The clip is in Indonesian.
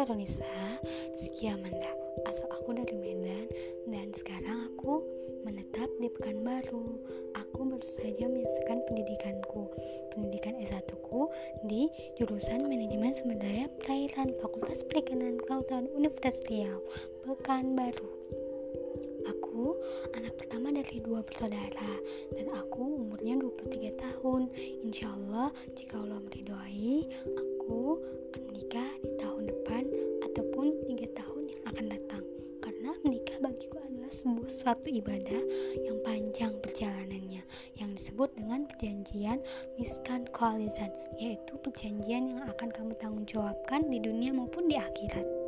Veronisa Rizky Amanda. Asal aku dari Medan Dan sekarang aku menetap di Pekanbaru. Aku baru saja menyelesaikan pendidikanku. Pendidikan S1 ku di jurusan Manajemen Sumber Daya Perairan Fakultas Perikanan Kelautan Universitas Riau Pekanbaru. Aku anak pertama dari dua bersaudara dan aku umurnya 23 tahun. Insya Allah jika Allah meridhoi, aku akan menikah di bagiku adalah sebuah suatu ibadah yang panjang perjalanannya yang disebut dengan perjanjian miskan koalizan yaitu perjanjian yang akan kamu tanggung jawabkan di dunia maupun di akhirat.